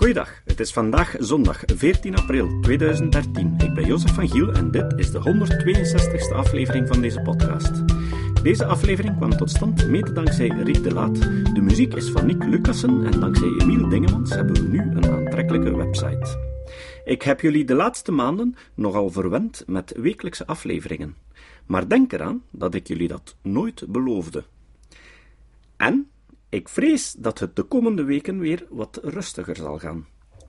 Goeiedag, het is vandaag zondag 14 april 2013. Ik ben Jozef van Giel en dit is de 162e aflevering van deze podcast. Deze aflevering kwam tot stand mede dankzij Riet de Laat. De muziek is van Nick Lucassen en dankzij Emiel Dingemans hebben we nu een aantrekkelijke website. Ik heb jullie de laatste maanden nogal verwend met wekelijkse afleveringen. Maar denk eraan dat ik jullie dat nooit beloofde. En ik vrees dat het de komende weken weer wat rustiger zal gaan.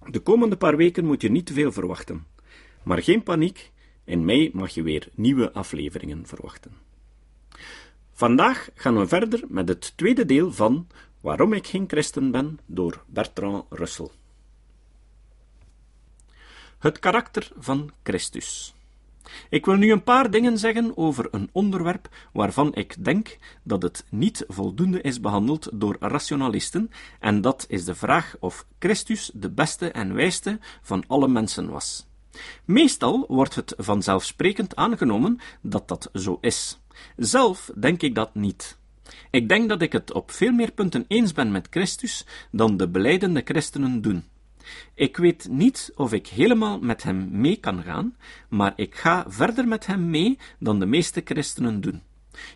De komende paar weken moet je niet te veel verwachten. Maar geen paniek, in mei mag je weer nieuwe afleveringen verwachten. Vandaag gaan we verder met het tweede deel van Waarom ik geen christen ben door Bertrand Russell. Het karakter van Christus. Ik wil nu een paar dingen zeggen over een onderwerp waarvan ik denk dat het niet voldoende is behandeld door rationalisten, en dat is de vraag of Christus de beste en wijste van alle mensen was. Meestal wordt het vanzelfsprekend aangenomen dat dat zo is. Zelf denk ik dat niet. Ik denk dat ik het op veel meer punten eens ben met Christus dan de beleidende christenen doen. Ik weet niet of ik helemaal met hem mee kan gaan, maar ik ga verder met hem mee dan de meeste christenen doen.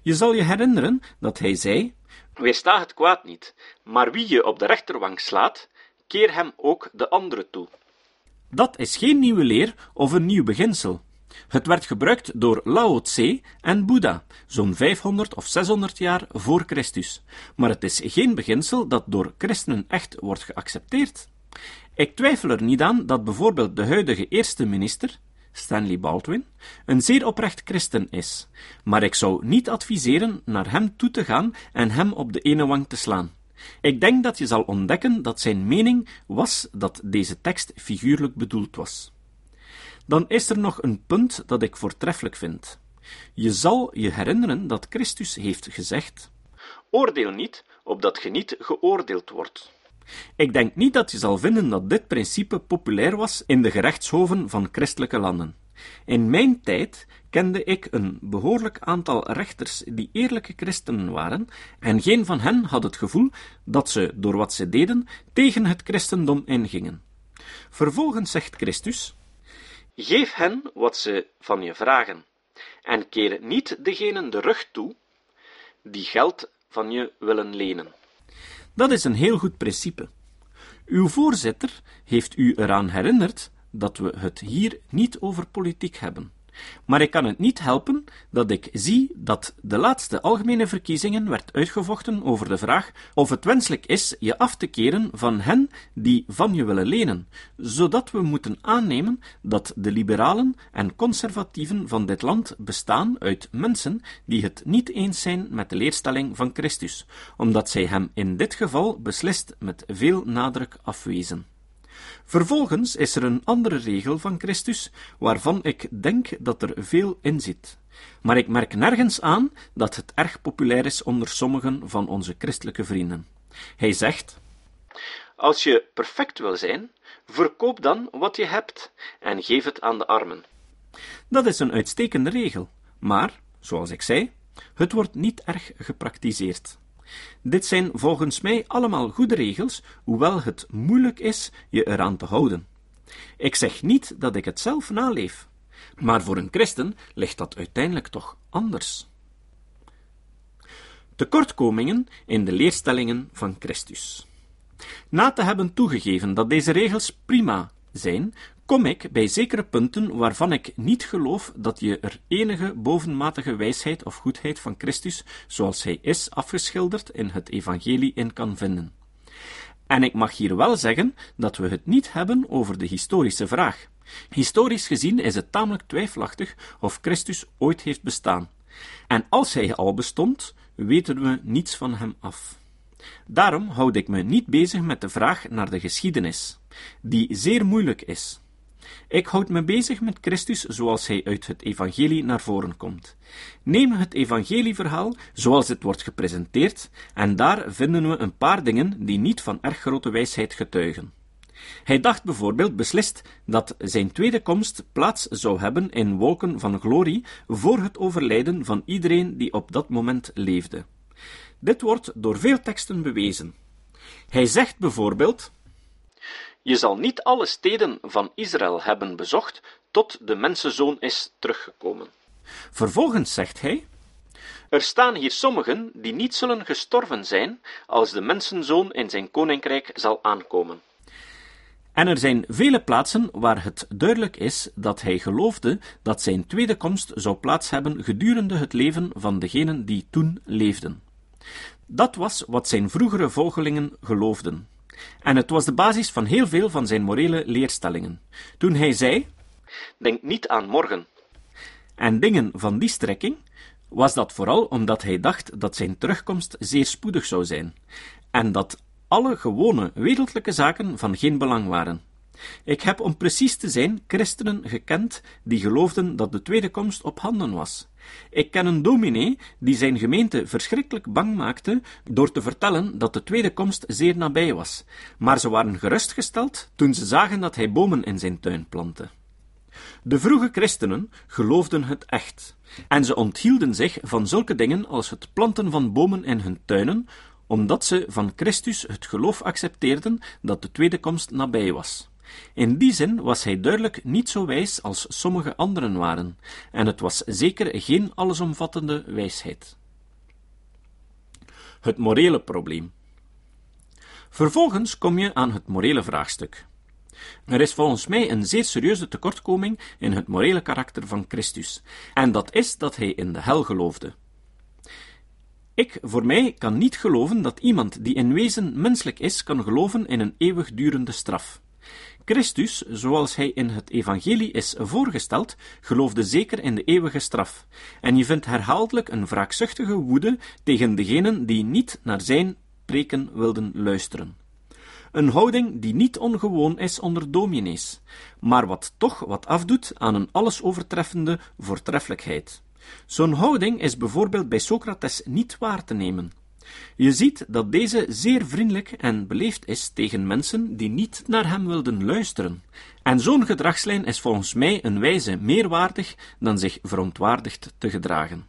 Je zal je herinneren dat hij zei: Weersta het kwaad niet, maar wie je op de rechterwang slaat, keer hem ook de andere toe. Dat is geen nieuwe leer of een nieuw beginsel. Het werd gebruikt door Lao Tse en Boeddha, zo'n 500 of 600 jaar voor Christus, maar het is geen beginsel dat door christenen echt wordt geaccepteerd. Ik twijfel er niet aan dat bijvoorbeeld de huidige eerste minister, Stanley Baldwin, een zeer oprecht christen is, maar ik zou niet adviseren naar hem toe te gaan en hem op de ene wang te slaan. Ik denk dat je zal ontdekken dat zijn mening was dat deze tekst figuurlijk bedoeld was. Dan is er nog een punt dat ik voortreffelijk vind. Je zal je herinneren dat Christus heeft gezegd: Oordeel niet, opdat ge niet geoordeeld wordt. Ik denk niet dat je zal vinden dat dit principe populair was in de gerechtshoven van christelijke landen. In mijn tijd kende ik een behoorlijk aantal rechters die eerlijke christenen waren, en geen van hen had het gevoel dat ze, door wat ze deden, tegen het christendom ingingen. Vervolgens zegt Christus: Geef hen wat ze van je vragen, en keer niet degenen de rug toe die geld van je willen lenen. Dat is een heel goed principe. Uw voorzitter heeft u eraan herinnerd dat we het hier niet over politiek hebben. Maar ik kan het niet helpen dat ik zie dat de laatste algemene verkiezingen werd uitgevochten over de vraag of het wenselijk is je af te keren van hen die van je willen lenen, zodat we moeten aannemen dat de liberalen en conservatieven van dit land bestaan uit mensen die het niet eens zijn met de leerstelling van Christus, omdat zij hem in dit geval beslist met veel nadruk afwezen. Vervolgens is er een andere regel van Christus, waarvan ik denk dat er veel in zit. Maar ik merk nergens aan dat het erg populair is onder sommigen van onze christelijke vrienden. Hij zegt: Als je perfect wil zijn, verkoop dan wat je hebt en geef het aan de armen. Dat is een uitstekende regel, maar, zoals ik zei, het wordt niet erg gepraktiseerd. Dit zijn volgens mij allemaal goede regels, hoewel het moeilijk is je eraan te houden. Ik zeg niet dat ik het zelf naleef, maar voor een christen ligt dat uiteindelijk toch anders. Tekortkomingen in de leerstellingen van Christus. Na te hebben toegegeven dat deze regels prima zijn, kom ik bij zekere punten waarvan ik niet geloof dat je er enige bovenmatige wijsheid of goedheid van Christus, zoals hij is afgeschilderd in het evangelie, in kan vinden. En ik mag hier wel zeggen dat we het niet hebben over de historische vraag. Historisch gezien is het tamelijk twijfelachtig of Christus ooit heeft bestaan. En als hij al bestond, weten we niets van hem af. Daarom houd ik me niet bezig met de vraag naar de geschiedenis, die zeer moeilijk is. Ik houd me bezig met Christus zoals hij uit het evangelie naar voren komt. Neem het evangelieverhaal zoals het wordt gepresenteerd, en daar vinden we een paar dingen die niet van erg grote wijsheid getuigen. Hij dacht bijvoorbeeld beslist dat zijn tweede komst plaats zou hebben in wolken van glorie voor het overlijden van iedereen die op dat moment leefde. Dit wordt door veel teksten bewezen. Hij zegt bijvoorbeeld: Je zal niet alle steden van Israël hebben bezocht tot de mensenzoon is teruggekomen. Vervolgens zegt hij: Er staan hier sommigen die niet zullen gestorven zijn als de mensenzoon in zijn koninkrijk zal aankomen. En er zijn vele plaatsen waar het duidelijk is dat hij geloofde dat zijn tweede komst zou plaats hebben gedurende het leven van degenen die toen leefden. Dat was wat zijn vroegere volgelingen geloofden. En het was de basis van heel veel van zijn morele leerstellingen. Toen hij zei: Denk niet aan morgen. En dingen van die strekking, was dat vooral omdat hij dacht dat zijn terugkomst zeer spoedig zou zijn, en dat alle gewone wereldlijke zaken van geen belang waren. Ik heb om precies te zijn christenen gekend die geloofden dat de tweede komst op handen was. Ik ken een dominee die zijn gemeente verschrikkelijk bang maakte door te vertellen dat de tweede komst zeer nabij was, maar ze waren gerustgesteld toen ze zagen dat hij bomen in zijn tuin plantte. De vroege christenen geloofden het echt, en ze onthielden zich van zulke dingen als het planten van bomen in hun tuinen, omdat ze van Christus het geloof accepteerden dat de tweede komst nabij was. In die zin was hij duidelijk niet zo wijs als sommige anderen waren, en het was zeker geen allesomvattende wijsheid. Het morele probleem. Vervolgens kom je aan het morele vraagstuk. Er is volgens mij een zeer serieuze tekortkoming in het morele karakter van Christus, en dat is dat hij in de hel geloofde. Ik, voor mij, kan niet geloven dat iemand die in wezen menselijk is, kan geloven in een eeuwigdurende straf. Christus, zoals hij in het evangelie is voorgesteld, geloofde zeker in de eeuwige straf, en je vindt herhaaldelijk een wraakzuchtige woede tegen degenen die niet naar zijn preken wilden luisteren. Een houding die niet ongewoon is onder dominees, maar wat toch wat afdoet aan een alles overtreffende voortreffelijkheid. Zo'n houding is bijvoorbeeld bij Socrates niet waar te nemen. Je ziet dat deze zeer vriendelijk en beleefd is tegen mensen die niet naar hem wilden luisteren. En zo'n gedragslijn is volgens mij een wijze meer waardig dan zich verontwaardigd te gedragen.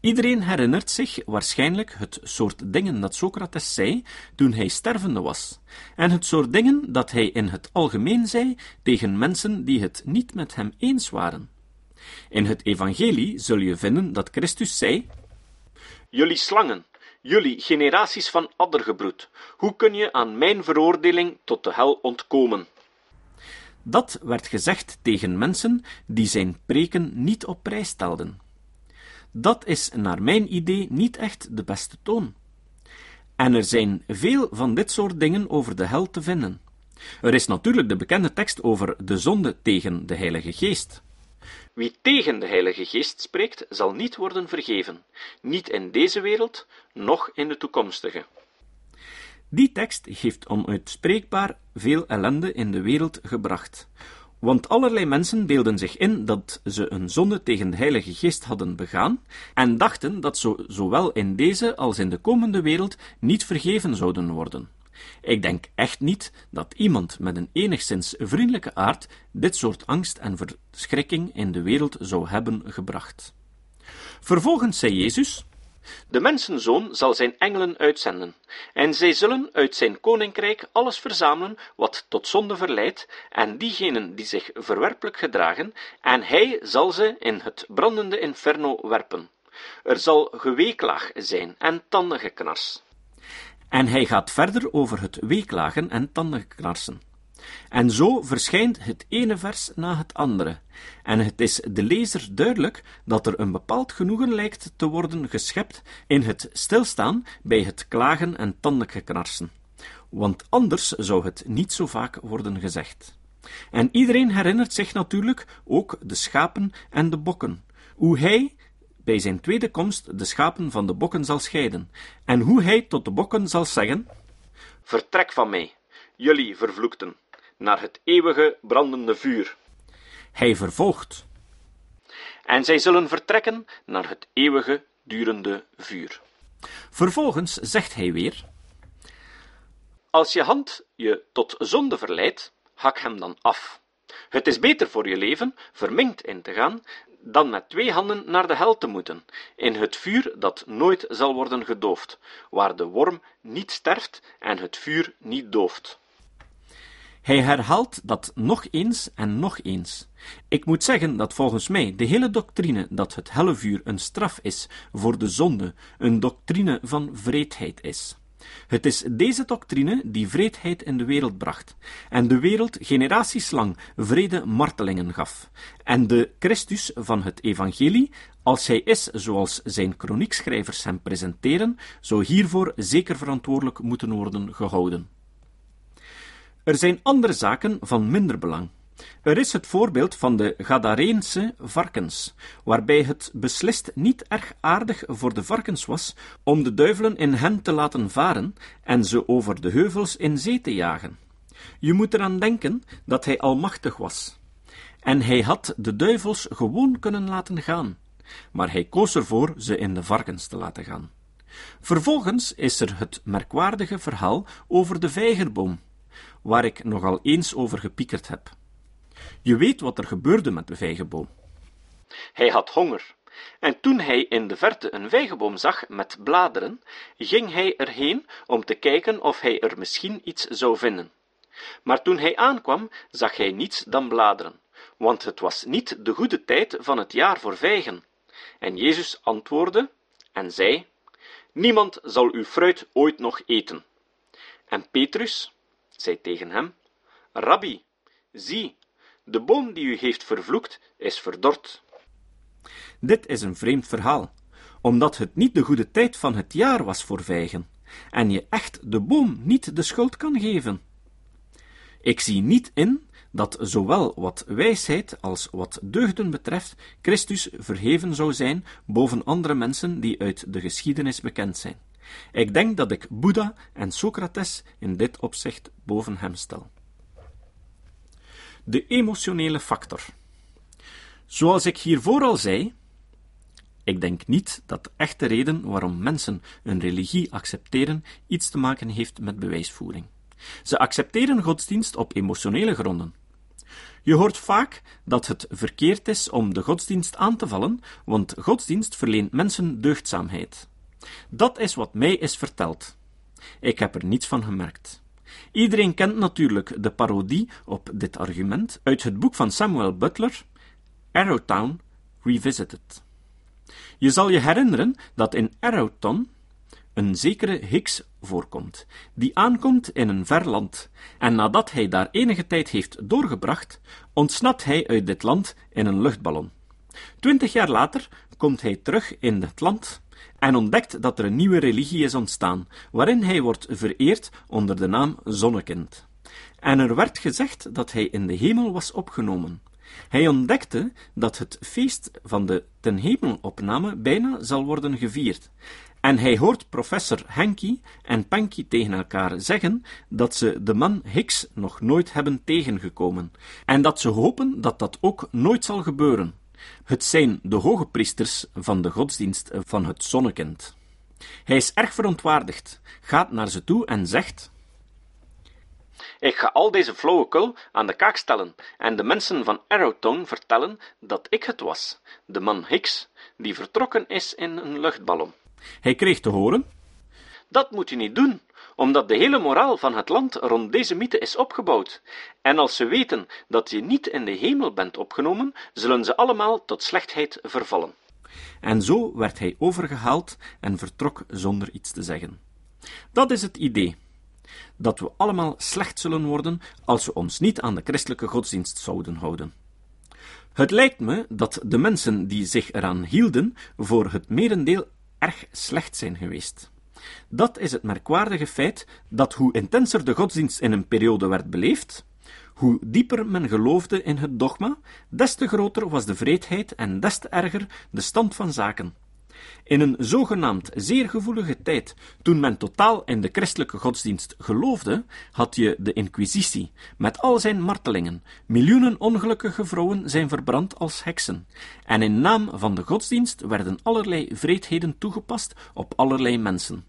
Iedereen herinnert zich waarschijnlijk het soort dingen dat Socrates zei toen hij stervende was, en het soort dingen dat hij in het algemeen zei tegen mensen die het niet met hem eens waren. In het Evangelie zul je vinden dat Christus zei: Jullie slangen, jullie generaties van addergebroed, hoe kun je aan mijn veroordeling tot de hel ontkomen? Dat werd gezegd tegen mensen die zijn preken niet op prijs stelden. Dat is naar mijn idee niet echt de beste toon. En er zijn veel van dit soort dingen over de hel te vinden. Er is natuurlijk de bekende tekst over de zonde tegen de Heilige Geest. Wie tegen de Heilige Geest spreekt, zal niet worden vergeven, niet in deze wereld, noch in de toekomstige. Die tekst heeft onuitspreekbaar veel ellende in de wereld gebracht, want allerlei mensen beelden zich in dat ze een zonde tegen de Heilige Geest hadden begaan en dachten dat ze zowel in deze als in de komende wereld niet vergeven zouden worden. Ik denk echt niet dat iemand met een enigszins vriendelijke aard dit soort angst en verschrikking in de wereld zou hebben gebracht. Vervolgens zei Jezus: De mensenzoon zal zijn engelen uitzenden, en zij zullen uit zijn koninkrijk alles verzamelen wat tot zonde verleidt, en diegenen die zich verwerpelijk gedragen, en hij zal ze in het brandende inferno werpen. Er zal geweeklaag zijn en tandengeknars. En hij gaat verder over het weeklagen en tandenknarsen. En zo verschijnt het ene vers na het andere, en het is de lezer duidelijk dat er een bepaald genoegen lijkt te worden geschept in het stilstaan bij het klagen en tandengeknarsen, want anders zou het niet zo vaak worden gezegd. En iedereen herinnert zich natuurlijk ook de schapen en de bokken, hoe hij bij zijn tweede komst de schapen van de bokken zal scheiden, en hoe hij tot de bokken zal zeggen: Vertrek van mij, jullie vervloekten, naar het eeuwige brandende vuur. Hij vervolgt: En zij zullen vertrekken naar het eeuwige durende vuur. Vervolgens zegt hij weer: Als je hand je tot zonde verleidt, hak hem dan af. Het is beter voor je leven verminkt in te gaan dan met twee handen naar de hel te moeten, in het vuur dat nooit zal worden gedoofd, waar de worm niet sterft en het vuur niet dooft. Hij herhaalt dat nog eens en nog eens. Ik moet zeggen dat volgens mij de hele doctrine dat het hellevuur een straf is voor de zonde, een doctrine van vreedheid is. Het is deze doctrine die vreedheid in de wereld bracht, en de wereld generaties lang vrede martelingen gaf. En de Christus van het evangelie, als hij is zoals zijn chroniekschrijvers hem presenteren, zou hiervoor zeker verantwoordelijk moeten worden gehouden. Er zijn andere zaken van minder belang. Er is het voorbeeld van de Gadareense varkens, waarbij het beslist niet erg aardig voor de varkens was om de duivelen in hen te laten varen en ze over de heuvels in zee te jagen. Je moet eraan denken dat hij almachtig was. En hij had de duivels gewoon kunnen laten gaan, maar hij koos ervoor ze in de varkens te laten gaan. Vervolgens is er het merkwaardige verhaal over de vijgerboom, waar ik nogal eens over gepiekerd heb. Je weet wat er gebeurde met de vijgenboom. Hij had honger, en toen hij in de verte een vijgenboom zag met bladeren, ging hij erheen om te kijken of hij er misschien iets zou vinden. Maar toen hij aankwam, zag hij niets dan bladeren, want het was niet de goede tijd van het jaar voor vijgen. En Jezus antwoordde en zei: Niemand zal uw fruit ooit nog eten. En Petrus zei tegen hem: Rabbi, zie, de boom die u heeft vervloekt, is verdord. Dit is een vreemd verhaal, omdat het niet de goede tijd van het jaar was voor vijgen, en je echt de boom niet de schuld kan geven. Ik zie niet in dat zowel wat wijsheid als wat deugden betreft Christus verheven zou zijn boven andere mensen die uit de geschiedenis bekend zijn. Ik denk dat ik Boeddha en Socrates in dit opzicht boven hem stel. De emotionele factor. Zoals ik hiervoor al zei, ik denk niet dat de echte reden waarom mensen een religie accepteren iets te maken heeft met bewijsvoering. Ze accepteren godsdienst op emotionele gronden. Je hoort vaak dat het verkeerd is om de godsdienst aan te vallen, want godsdienst verleent mensen deugdzaamheid. Dat is wat mij is verteld. Ik heb er niets van gemerkt. Iedereen kent natuurlijk de parodie op dit argument uit het boek van Samuel Butler, Arrowtown Revisited. Je zal je herinneren dat in Arrowtown een zekere Hicks voorkomt, die aankomt in een ver land, en nadat hij daar enige tijd heeft doorgebracht, ontsnapt hij uit dit land in een luchtballon. Twintig jaar later komt hij terug in het land en ontdekt dat er een nieuwe religie is ontstaan, waarin hij wordt vereerd onder de naam Zonnekind. En er werd gezegd dat hij in de hemel was opgenomen. Hij ontdekte dat het feest van de ten hemelopname bijna zal worden gevierd. En hij hoort professor Henky en Panky tegen elkaar zeggen dat ze de man Hicks nog nooit hebben tegengekomen, en dat ze hopen dat dat ook nooit zal gebeuren. Het zijn de hoge priesters van de godsdienst van het zonnekind. Hij is erg verontwaardigd, gaat naar ze toe en zegt: Ik ga al deze flauwekul aan de kaak stellen en de mensen van Arrowtown vertellen dat ik het was, de man Hicks, die vertrokken is in een luchtballon. Hij kreeg te horen: Dat moet u niet doen omdat de hele moraal van het land rond deze mythe is opgebouwd. En als ze weten dat je niet in de hemel bent opgenomen, zullen ze allemaal tot slechtheid vervallen. En zo werd hij overgehaald en vertrok zonder iets te zeggen. Dat is het idee. Dat we allemaal slecht zullen worden als we ons niet aan de christelijke godsdienst zouden houden. Het lijkt me dat de mensen die zich eraan hielden, voor het merendeel erg slecht zijn geweest. Dat is het merkwaardige feit dat hoe intenser de godsdienst in een periode werd beleefd, hoe dieper men geloofde in het dogma, des te groter was de vreedheid en des te erger de stand van zaken. In een zogenaamd zeer gevoelige tijd, toen men totaal in de christelijke godsdienst geloofde, had je de Inquisitie, met al zijn martelingen. Miljoenen ongelukkige vrouwen zijn verbrand als heksen. En in naam van de godsdienst werden allerlei vreedheden toegepast op allerlei mensen.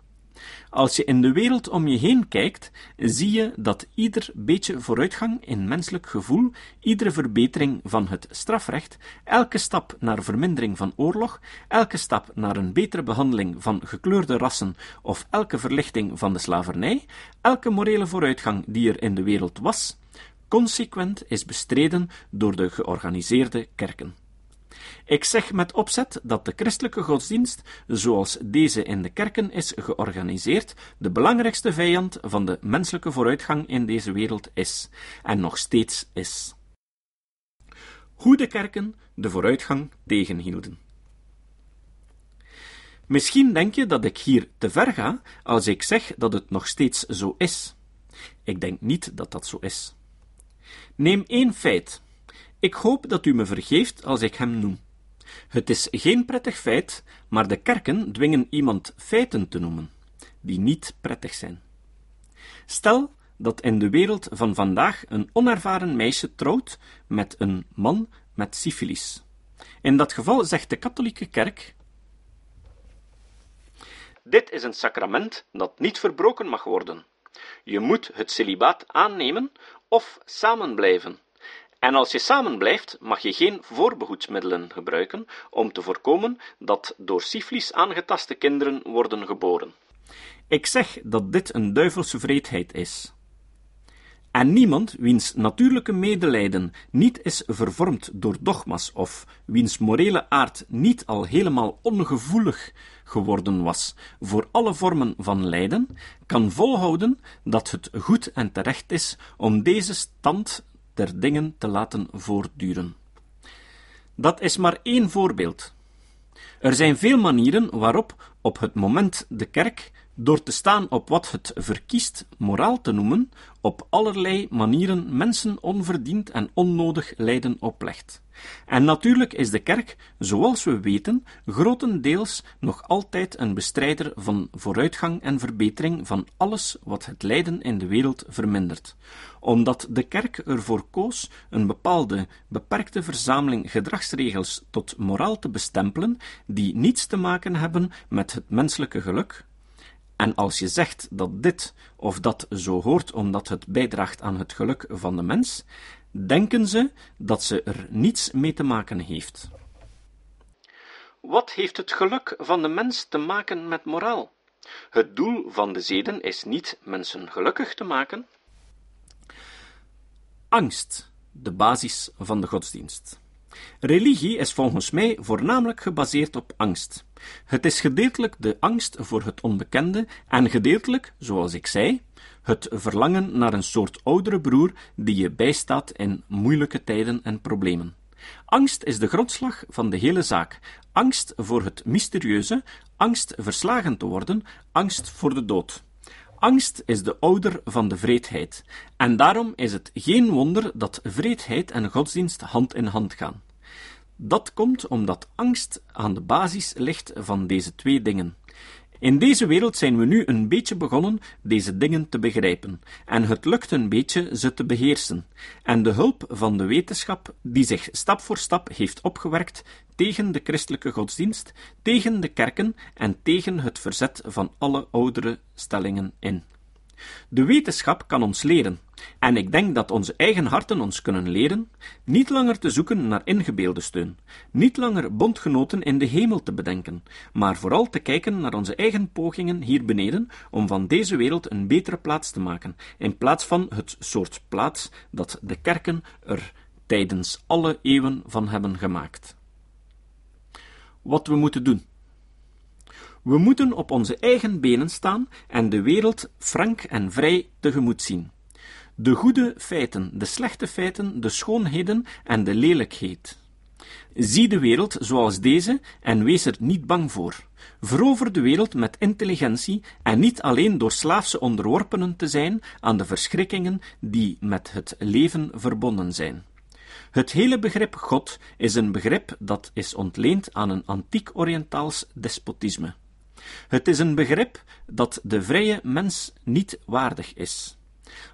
Als je in de wereld om je heen kijkt, zie je dat ieder beetje vooruitgang in menselijk gevoel, iedere verbetering van het strafrecht, elke stap naar vermindering van oorlog, elke stap naar een betere behandeling van gekleurde rassen of elke verlichting van de slavernij, elke morele vooruitgang die er in de wereld was, consequent is bestreden door de georganiseerde kerken. Ik zeg met opzet dat de christelijke godsdienst, zoals deze in de kerken is georganiseerd, de belangrijkste vijand van de menselijke vooruitgang in deze wereld is, en nog steeds is. Hoe de kerken de vooruitgang tegenhielden. Misschien denk je dat ik hier te ver ga als ik zeg dat het nog steeds zo is. Ik denk niet dat dat zo is. Neem één feit. Ik hoop dat u me vergeeft als ik hem noem. Het is geen prettig feit, maar de kerken dwingen iemand feiten te noemen, die niet prettig zijn. Stel dat in de wereld van vandaag een onervaren meisje trouwt met een man met syfilis. In dat geval zegt de katholieke kerk: Dit is een sacrament dat niet verbroken mag worden. Je moet het celibaat aannemen of samen blijven. En als je samen blijft, mag je geen voorbehoedsmiddelen gebruiken om te voorkomen dat door syfilis aangetaste kinderen worden geboren. Ik zeg dat dit een duivelse vreedheid is. En niemand wiens natuurlijke medelijden niet is vervormd door dogma's of wiens morele aard niet al helemaal ongevoelig geworden was voor alle vormen van lijden, kan volhouden dat het goed en terecht is om deze stand der dingen te laten voortduren. Dat is maar één voorbeeld. Er zijn veel manieren waarop op het moment de kerk, door te staan op wat het verkiest moraal te noemen, op allerlei manieren mensen onverdiend en onnodig lijden oplegt. En natuurlijk is de kerk, zoals we weten, grotendeels nog altijd een bestrijder van vooruitgang en verbetering van alles wat het lijden in de wereld vermindert. Omdat de kerk ervoor koos een bepaalde, beperkte verzameling gedragsregels tot moraal te bestempelen, die niets te maken hebben met het menselijke geluk, en als je zegt dat dit of dat zo hoort omdat het bijdraagt aan het geluk van de mens, denken ze dat ze er niets mee te maken heeft. Wat heeft het geluk van de mens te maken met moraal? Het doel van de zeden is niet mensen gelukkig te maken. Angst, de basis van de godsdienst. Religie is volgens mij voornamelijk gebaseerd op angst. Het is gedeeltelijk de angst voor het onbekende en gedeeltelijk, zoals ik zei, het verlangen naar een soort oudere broer die je bijstaat in moeilijke tijden en problemen. Angst is de grondslag van de hele zaak. Angst voor het mysterieuze, angst verslagen te worden, angst voor de dood. Angst is de ouder van de vreedheid, en daarom is het geen wonder dat vreedheid en godsdienst hand in hand gaan. Dat komt omdat angst aan de basis ligt van deze twee dingen. In deze wereld zijn we nu een beetje begonnen deze dingen te begrijpen, en het lukt een beetje ze te beheersen. En de hulp van de wetenschap, die zich stap voor stap heeft opgewerkt tegen de christelijke godsdienst, tegen de kerken en tegen het verzet van alle oudere stellingen in. De wetenschap kan ons leren, en ik denk dat onze eigen harten ons kunnen leren, niet langer te zoeken naar ingebeelde steun, niet langer bondgenoten in de hemel te bedenken, maar vooral te kijken naar onze eigen pogingen hier beneden om van deze wereld een betere plaats te maken, in plaats van het soort plaats dat de kerken er tijdens alle eeuwen van hebben gemaakt. Wat we moeten doen. We moeten op onze eigen benen staan en de wereld frank en vrij tegemoet zien. De goede feiten, de slechte feiten, de schoonheden en de lelijkheid. Zie de wereld zoals deze en wees er niet bang voor. Verover de wereld met intelligentie en niet alleen door slaafse onderworpenen te zijn aan de verschrikkingen die met het leven verbonden zijn. Het hele begrip God is een begrip dat is ontleend aan een antiek Oriëntaals despotisme. Het is een begrip dat de vrije mens niet waardig is.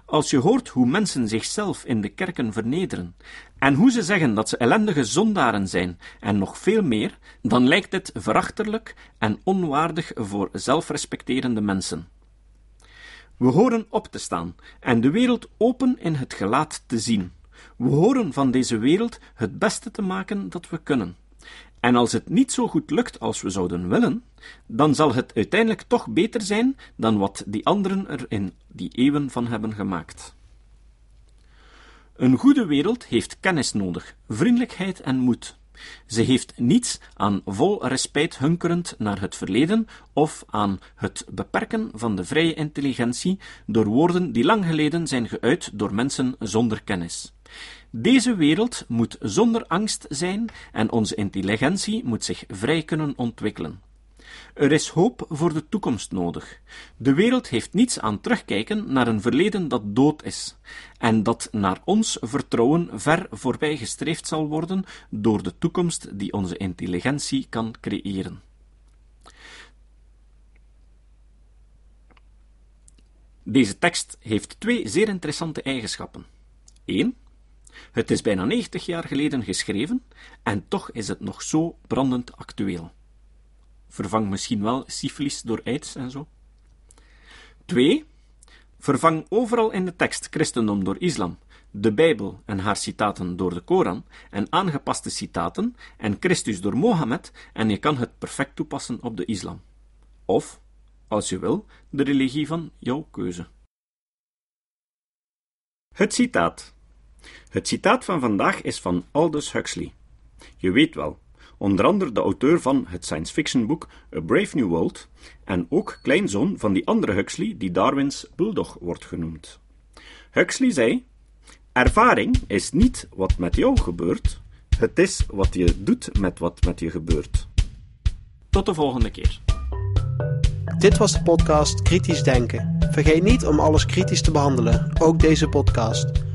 Als je hoort hoe mensen zichzelf in de kerken vernederen en hoe ze zeggen dat ze ellendige zondaren zijn en nog veel meer, dan lijkt dit verachtelijk en onwaardig voor zelfrespecterende mensen. We horen op te staan en de wereld open in het gelaat te zien. We horen van deze wereld het beste te maken dat we kunnen. En als het niet zo goed lukt als we zouden willen, dan zal het uiteindelijk toch beter zijn dan wat die anderen er in die eeuwen van hebben gemaakt. Een goede wereld heeft kennis nodig, vriendelijkheid en moed. Ze heeft niets aan vol respect hunkerend naar het verleden of aan het beperken van de vrije intelligentie door woorden die lang geleden zijn geuit door mensen zonder kennis. Deze wereld moet zonder angst zijn en onze intelligentie moet zich vrij kunnen ontwikkelen. Er is hoop voor de toekomst nodig. De wereld heeft niets aan terugkijken naar een verleden dat dood is, en dat naar ons vertrouwen ver voorbij gestreefd zal worden door de toekomst die onze intelligentie kan creëren. Deze tekst heeft twee zeer interessante eigenschappen. 1. Het is bijna 90 jaar geleden geschreven en toch is het nog zo brandend actueel. Vervang misschien wel syfilis door aids en zo. 2. Vervang overal in de tekst christendom door islam, de Bijbel en haar citaten door de Koran en aangepaste citaten en Christus door Mohammed en je kan het perfect toepassen op de islam. Of, als je wil, de religie van jouw keuze. Het citaat. Het citaat van vandaag is van Aldous Huxley. Je weet wel, onder andere de auteur van het science fiction boek A Brave New World en ook kleinzoon van die andere Huxley die Darwins bulldog wordt genoemd. Huxley zei: Ervaring is niet wat met jou gebeurt, het is wat je doet met wat met je gebeurt. Tot de volgende keer. Dit was de podcast Kritisch Denken. Vergeet niet om alles kritisch te behandelen, ook deze podcast.